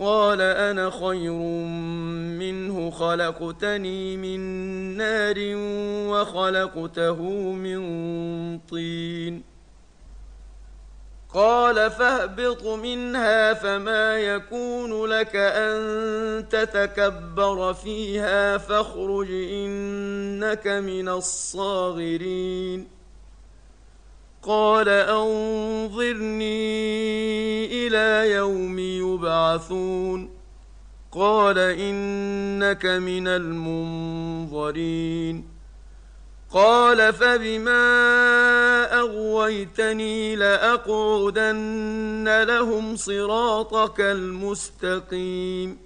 قال أنا خير منه خلقتني من نار وخلقته من طين. قال فاهبط منها فما يكون لك أن تتكبر فيها فاخرج إنك من الصاغرين. قال أنظرني إلى يوم يبعثون. قال إنك من المنظرين. قال فبما أغويتني لأقعدن لهم صراطك المستقيم.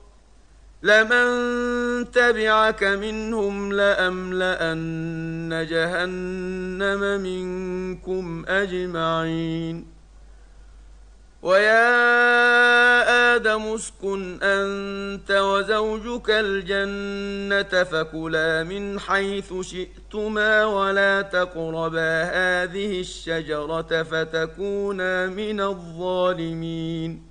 لمن تبعك منهم لأملأن جهنم منكم أجمعين. ويا آدم اسكن أنت وزوجك الجنة فكلا من حيث شئتما ولا تقربا هذه الشجرة فتكونا من الظالمين.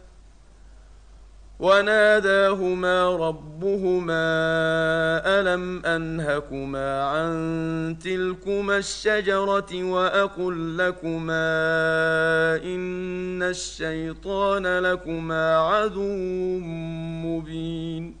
وناداهما ربهما ألم أنهكما عن تلكما الشجرة وأقل لكما إن الشيطان لكما عدو مبين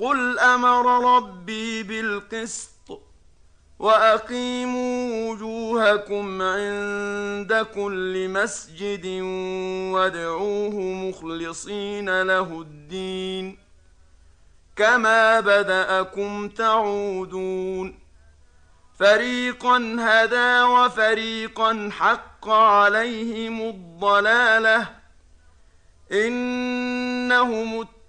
قل أمر ربي بالقسط واقيموا وجوهكم عند كل مسجد وادعوه مخلصين له الدين كما بداكم تعودون فريقا هدى وفريقا حق عليهم الضلاله انهم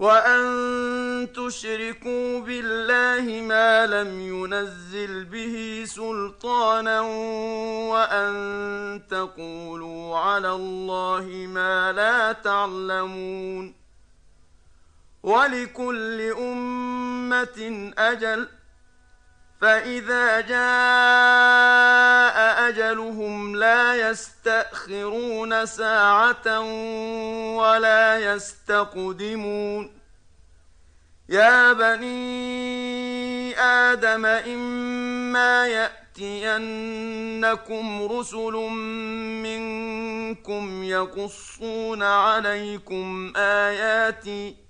وأن تشركوا بالله ما لم ينزل به سلطانا وأن تقولوا على الله ما لا تعلمون. ولكل أمة أجل فإذا جاء أجلهم لا يستأخرون ساعة ولا يستقدمون يا بني آدم إما يأتينكم رسل منكم يقصون عليكم آياتي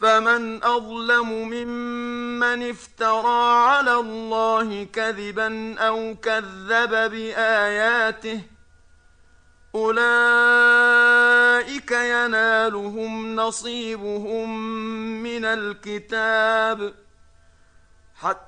فمن أظلم ممن افترى على الله كذبا أو كذب بآياته أولئك ينالهم نصيبهم من الكتاب حتى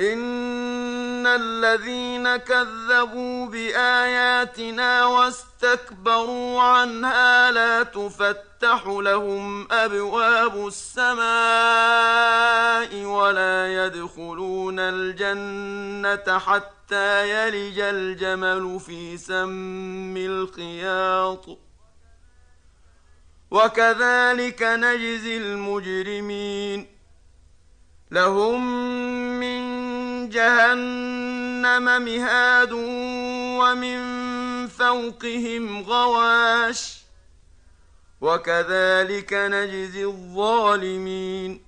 إن الذين كذبوا بآياتنا واستكبروا عنها لا تفتح لهم أبواب السماء ولا يدخلون الجنة حتى يلج الجمل في سم الخياط. وكذلك نجزي المجرمين. لهم من جهنم مهاد ومن فوقهم غواش وكذلك نجزي الظالمين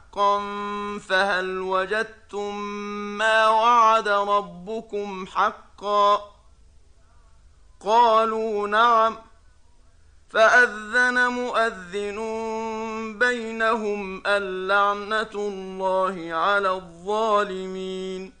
فهل وجدتم ما وعد ربكم حقا قالوا نعم فأذن مؤذن بينهم اللعنة الله على الظالمين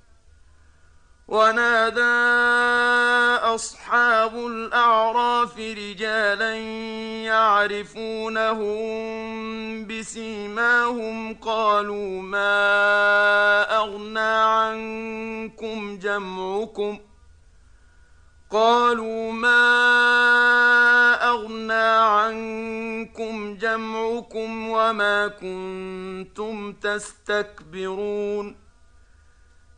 ونادى أصحاب الأعراف رجالا يعرفونهم بسيماهم قالوا ما أغنى عنكم جمعكم قالوا ما أغنى عنكم جمعكم وما كنتم تستكبرون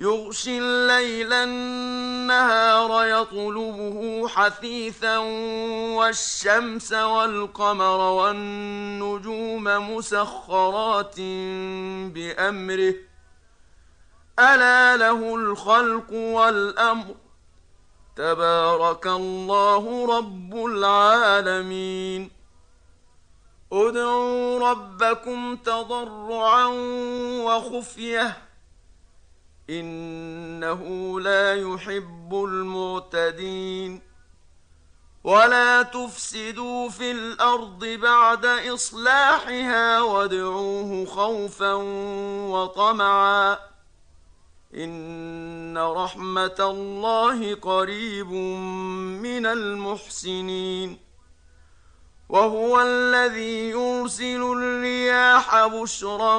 يغشي الليل النهار يطلبه حثيثا والشمس والقمر والنجوم مسخرات بأمره. ألا له الخلق والأمر. تبارك الله رب العالمين. ادعوا ربكم تضرعا وخفية. إنه لا يحب المعتدين. ولا تفسدوا في الأرض بعد إصلاحها وادعوه خوفا وطمعا. إن رحمة الله قريب من المحسنين. وهو الذي يرسل الرياح بشرا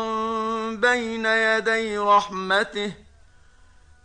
بين يدي رحمته.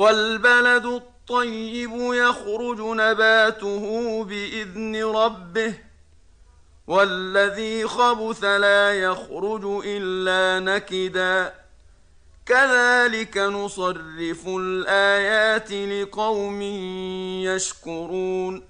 والبلد الطيب يخرج نباته بإذن ربه والذي خبث لا يخرج إلا نكدا. كذلك نصرف الآيات لقوم يشكرون.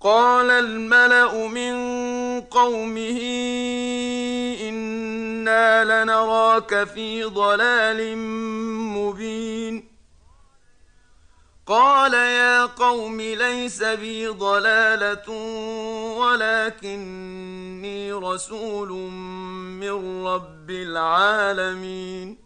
قال الملأ من قومه إنا لنراك في ضلال مبين. قال يا قوم ليس بي ضلالة ولكني رسول من رب العالمين.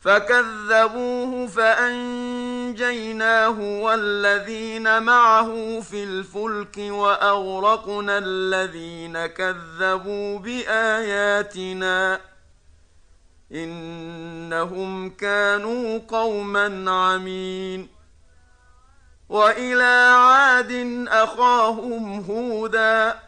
فكذبوه فأنجيناه والذين معه في الفلك وأغرقنا الذين كذبوا بآياتنا إنهم كانوا قوما عمين وإلى عاد أخاهم هودا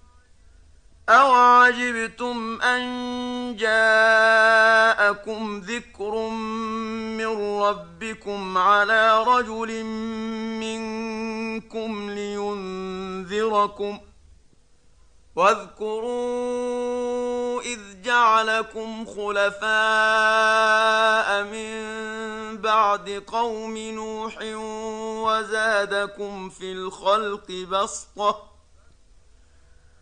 أوعجبتم أن جاءكم ذكر من ربكم على رجل منكم لينذركم واذكروا إذ جعلكم خلفاء من بعد قوم نوح وزادكم في الخلق بسطه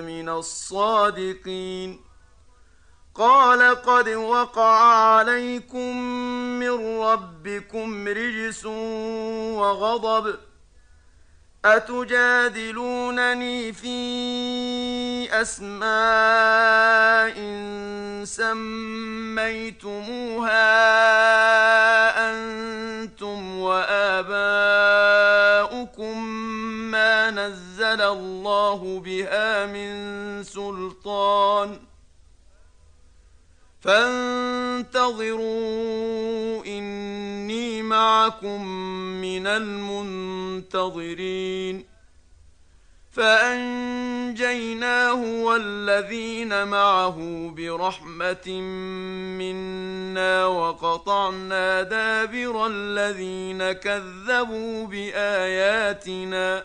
لمن الصادقين. قال قد وقع عليكم من ربكم رجس وغضب. أتجادلونني في أسماء سميتموها أنتم وآباؤكم نزل الله بها من سلطان. فانتظروا إني معكم من المنتظرين. فأنجيناه والذين معه برحمة منا وقطعنا دابر الذين كذبوا بآياتنا.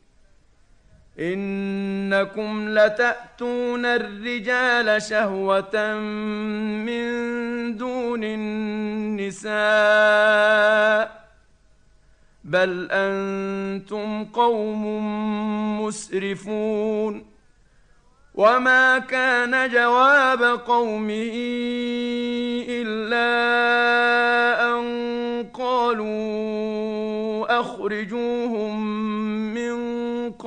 إنكم لتأتون الرجال شهوة من دون النساء بل أنتم قوم مسرفون وما كان جواب قومه إلا أن قالوا أخرجوهم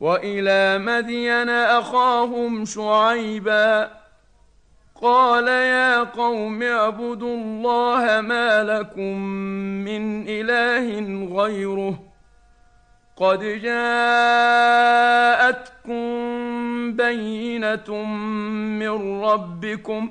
وإلى مدين أخاهم شعيبا. قال يا قوم اعبدوا الله ما لكم من إله غيره. قد جاءتكم بينة من ربكم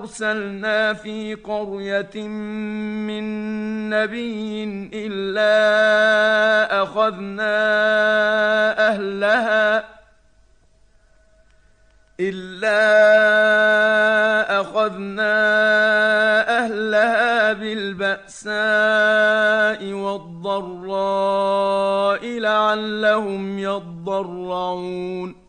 أرسلنا في قرية من نبي إلا أخذنا أهلها إلا أخذنا أهلها بالبأساء والضراء لعلهم يضرعون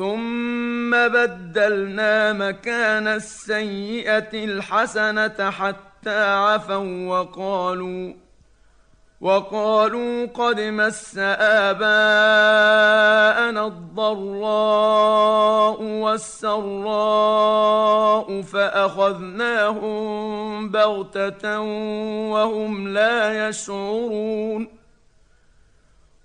ثم بدلنا مكان السيئه الحسنه حتى عفوا وقالوا وقالوا قد مس آباءنا الضراء والسراء فأخذناهم بغتة وهم لا يشعرون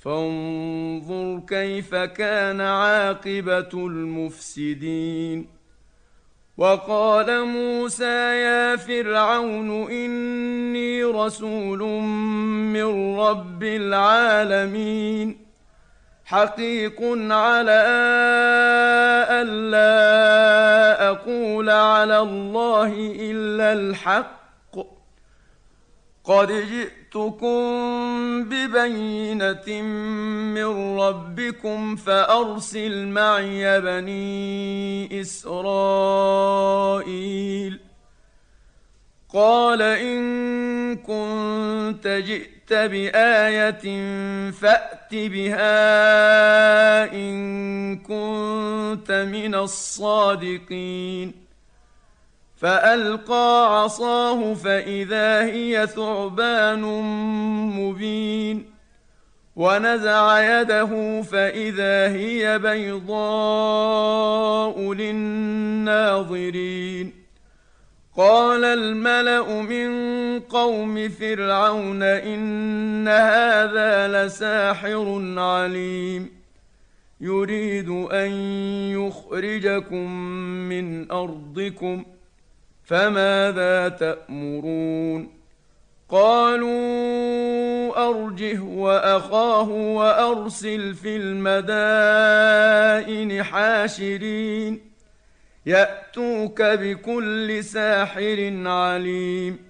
فانظر كيف كان عاقبة المفسدين. وقال موسى يا فرعون إني رسول من رب العالمين. حقيق على ألا أقول على الله إلا الحق. قد جئتكم ببينه من ربكم فارسل معي بني اسرائيل قال ان كنت جئت بايه فات بها ان كنت من الصادقين فألقى عصاه فإذا هي ثعبان مبين ونزع يده فإذا هي بيضاء للناظرين قال الملأ من قوم فرعون إن هذا لساحر عليم يريد أن يخرجكم من أرضكم فماذا تأمرون؟ قالوا أرجه وأخاه وأرسل في المدائن حاشرين يأتوك بكل ساحر عليم.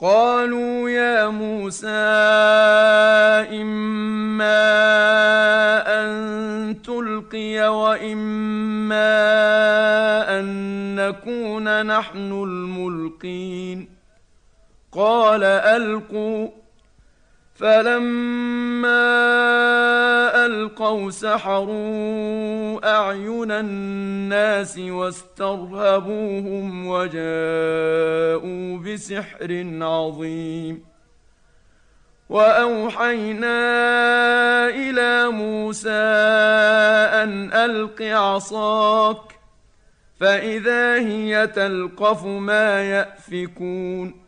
قالوا يا موسى إما أن تلقي وإما أن نكون نحن الملقين. قال ألقوا. فلما ألقوا سحروا أعين الناس واسترهبوهم وجاءوا بسحر عظيم وأوحينا إلى موسى أن ألق عصاك فإذا هي تلقف ما يأفكون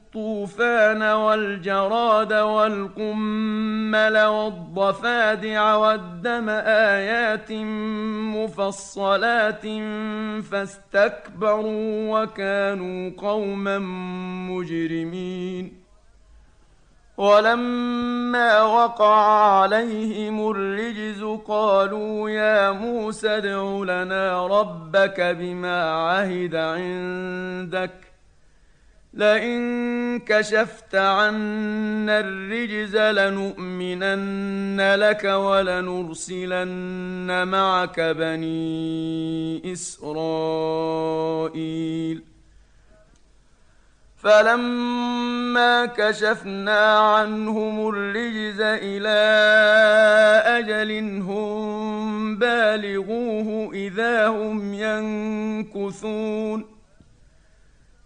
الطوفان والجراد والقمل والضفادع والدم آيات مفصلات فاستكبروا وكانوا قوما مجرمين ولما وقع عليهم الرجز قالوا يا موسى ادع لنا ربك بما عهد عندك لئن كشفت عنا الرجز لنؤمنن لك ولنرسلن معك بني إسرائيل. فلما كشفنا عنهم الرجز إلى أجل هم بالغوه إذا هم ينكثون.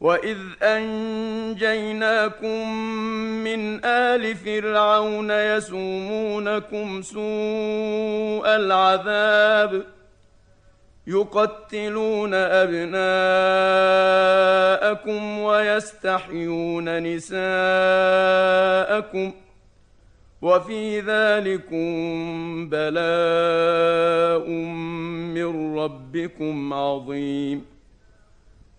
واذ انجيناكم من ال فرعون يسومونكم سوء العذاب يقتلون ابناءكم ويستحيون نساءكم وفي ذلكم بلاء من ربكم عظيم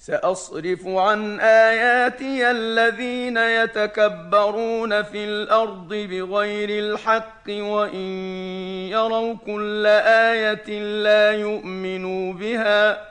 سأصرف عن آياتي الذين يتكبرون في الأرض بغير الحق وإن يروا كل آية لا يؤمنوا بها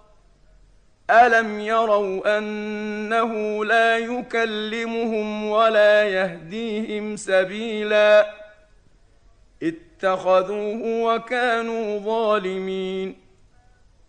الم يروا انه لا يكلمهم ولا يهديهم سبيلا اتخذوه وكانوا ظالمين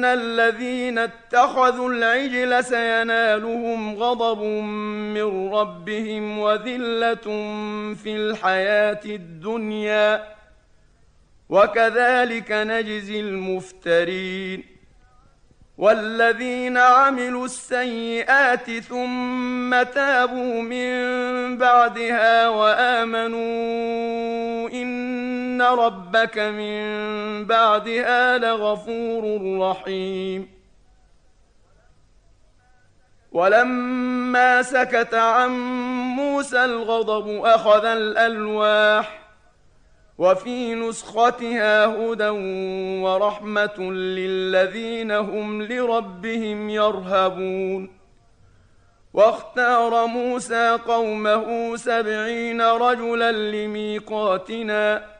ان الذين اتخذوا العجل سينالهم غضب من ربهم وذله في الحياة الدنيا وكذلك نجزي المفترين والذين عملوا السيئات ثم تابوا من بعدها وامنوا ان ربك من بعدها لغفور رحيم. ولما سكت عن موسى الغضب اخذ الالواح وفي نسختها هدى ورحمه للذين هم لربهم يرهبون. واختار موسى قومه سبعين رجلا لميقاتنا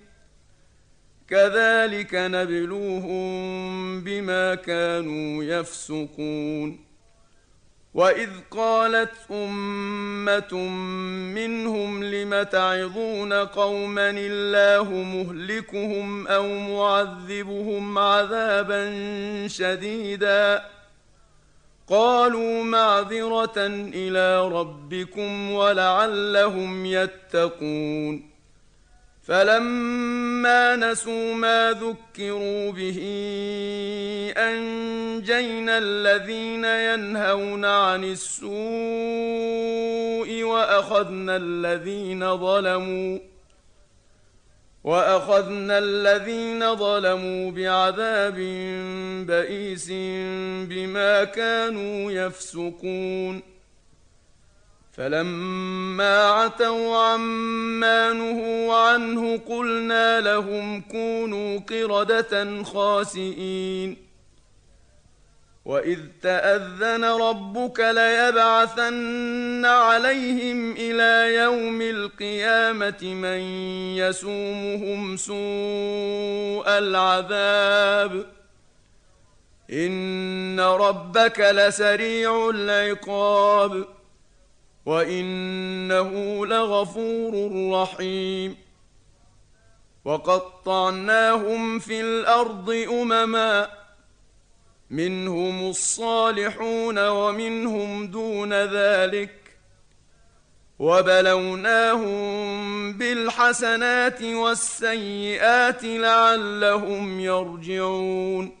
كذلك نبلوهم بما كانوا يفسقون. وإذ قالت أمة منهم لم تعظون قوما الله مهلكهم أو معذبهم عذابا شديدا؟ قالوا معذرة إلى ربكم ولعلهم يتقون. فلما نسوا ما ذكروا به أنجينا الذين ينهون عن السوء وأخذنا الذين ظلموا وأخذنا الذين ظلموا بعذاب بئيس بما كانوا يفسقون فلما عتوا عما نهوا عنه قلنا لهم كونوا قردة خاسئين. وإذ تأذن ربك ليبعثن عليهم إلى يوم القيامة من يسومهم سوء العذاب. إن ربك لسريع العقاب. وانه لغفور رحيم وقطعناهم في الأرض امما منهم الصالحون ومنهم دون ذلك وبلوناهم بالحسنات والسيئات لعلهم يرجعون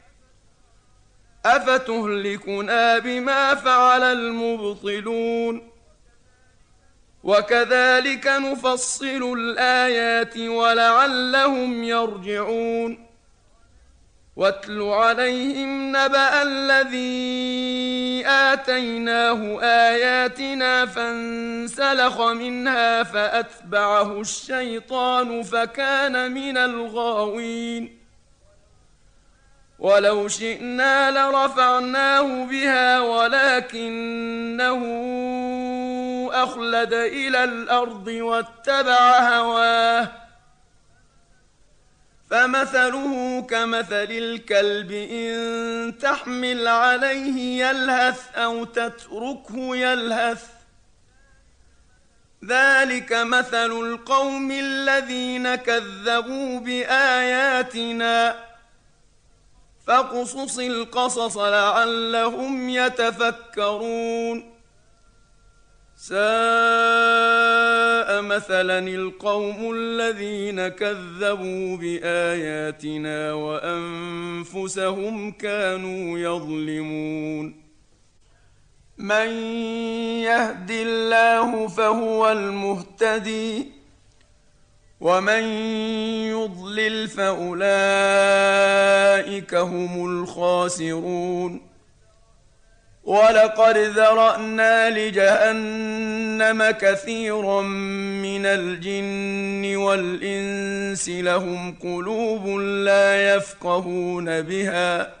افتهلكنا بما فعل المبطلون وكذلك نفصل الايات ولعلهم يرجعون واتل عليهم نبا الذي اتيناه اياتنا فانسلخ منها فاتبعه الشيطان فكان من الغاوين ولو شئنا لرفعناه بها ولكنه أخلد إلى الأرض واتبع هواه. فمثله كمثل الكلب إن تحمل عليه يلهث أو تتركه يلهث. ذلك مثل القوم الذين كذبوا بآياتنا. فاقصص القصص لعلهم يتفكرون. ساء مثلا القوم الذين كذبوا بآياتنا وأنفسهم كانوا يظلمون. من يهد الله فهو المهتدي. ومن يضلل فاولئك هم الخاسرون ولقد ذرانا لجهنم كثيرا من الجن والانس لهم قلوب لا يفقهون بها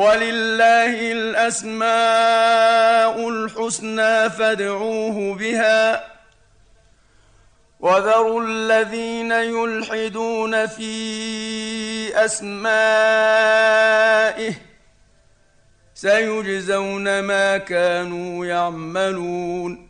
ولله الأسماء الحسنى فادعوه بها. وذروا الذين يلحدون في أسمائه سيجزون ما كانوا يعملون.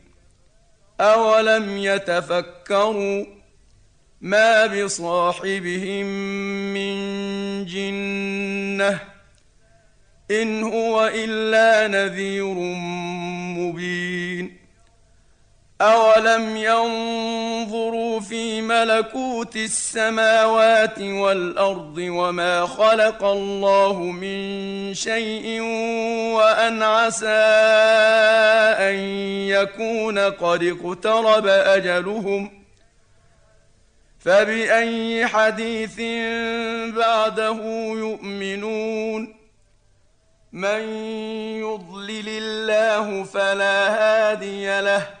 اولم يتفكروا ما بصاحبهم من جنه ان هو الا نذير مبين اولم ينظروا في ملكوت السماوات والارض وما خلق الله من شيء وان عسى ان يكون قد اقترب اجلهم فباي حديث بعده يؤمنون من يضلل الله فلا هادي له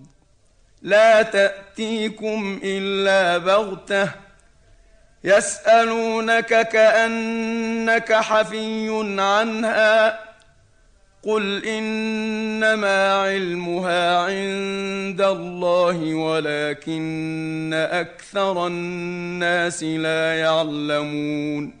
لا تأتيكم إلا بغتة. يسألونك كأنك حفي عنها. قل إنما علمها عند الله ولكن أكثر الناس لا يعلمون.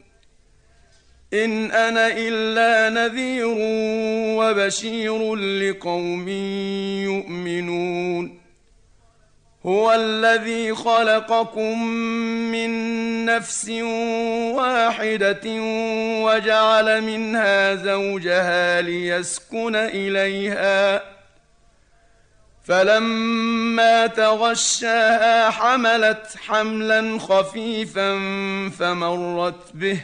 إن أنا إلا نذير وبشير لقوم يؤمنون. هو الذي خلقكم من نفس واحدة وجعل منها زوجها ليسكن إليها. فلما تغشاها حملت حملا خفيفا فمرت به.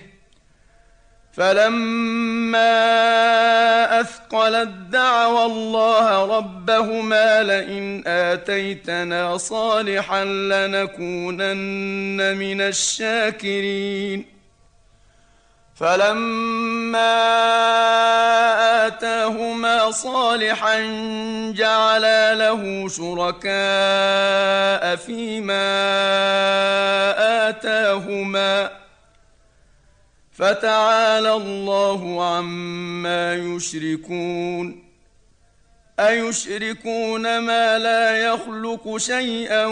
فلما اثقلت دعوا الله ربهما لئن اتيتنا صالحا لنكونن من الشاكرين فلما اتاهما صالحا جعلا له شركاء فيما اتاهما فتعالى الله عما يشركون أيشركون ما لا يخلق شيئا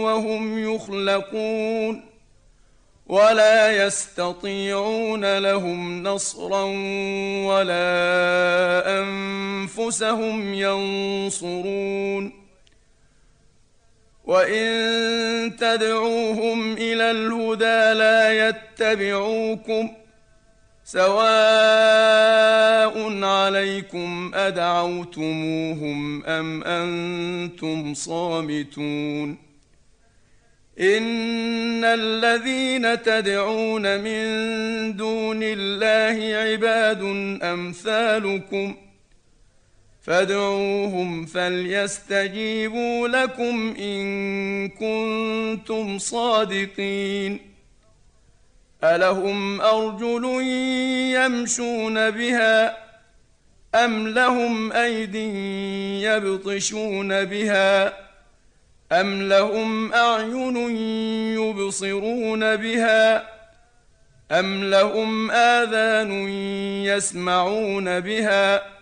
وهم يخلقون ولا يستطيعون لهم نصرا ولا أنفسهم ينصرون وان تدعوهم إلى الهدى لا يتبعوكم سواء عليكم ادعوتموهم ام أنتم صامتون ان الذين تدعون من دون الله عباد امثالكم فادعوهم فليستجيبوا لكم إن كنتم صادقين. ألهم أرجل يمشون بها أم لهم أيد يبطشون بها أم لهم أعين يبصرون بها أم لهم آذان يسمعون بها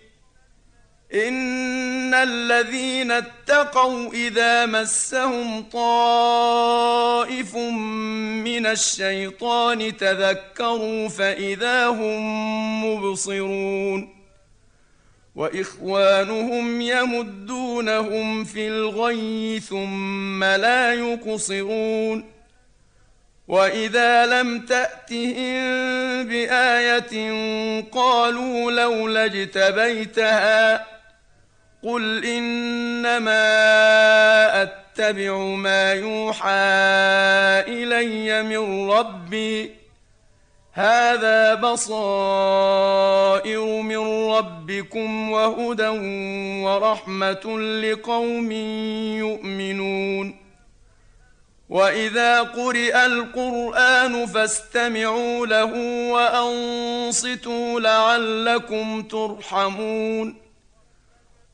إن الذين اتقوا إذا مسهم طائف من الشيطان تذكروا فإذا هم مبصرون وإخوانهم يمدونهم في الغي ثم لا يقصرون وإذا لم تأتهم بآية قالوا لولا اجتبيتها قل إنما أتبع ما يوحى إلي من ربي. هذا بصائر من ربكم وهدى ورحمة لقوم يؤمنون. وإذا قرئ القرآن فاستمعوا له وأنصتوا لعلكم ترحمون.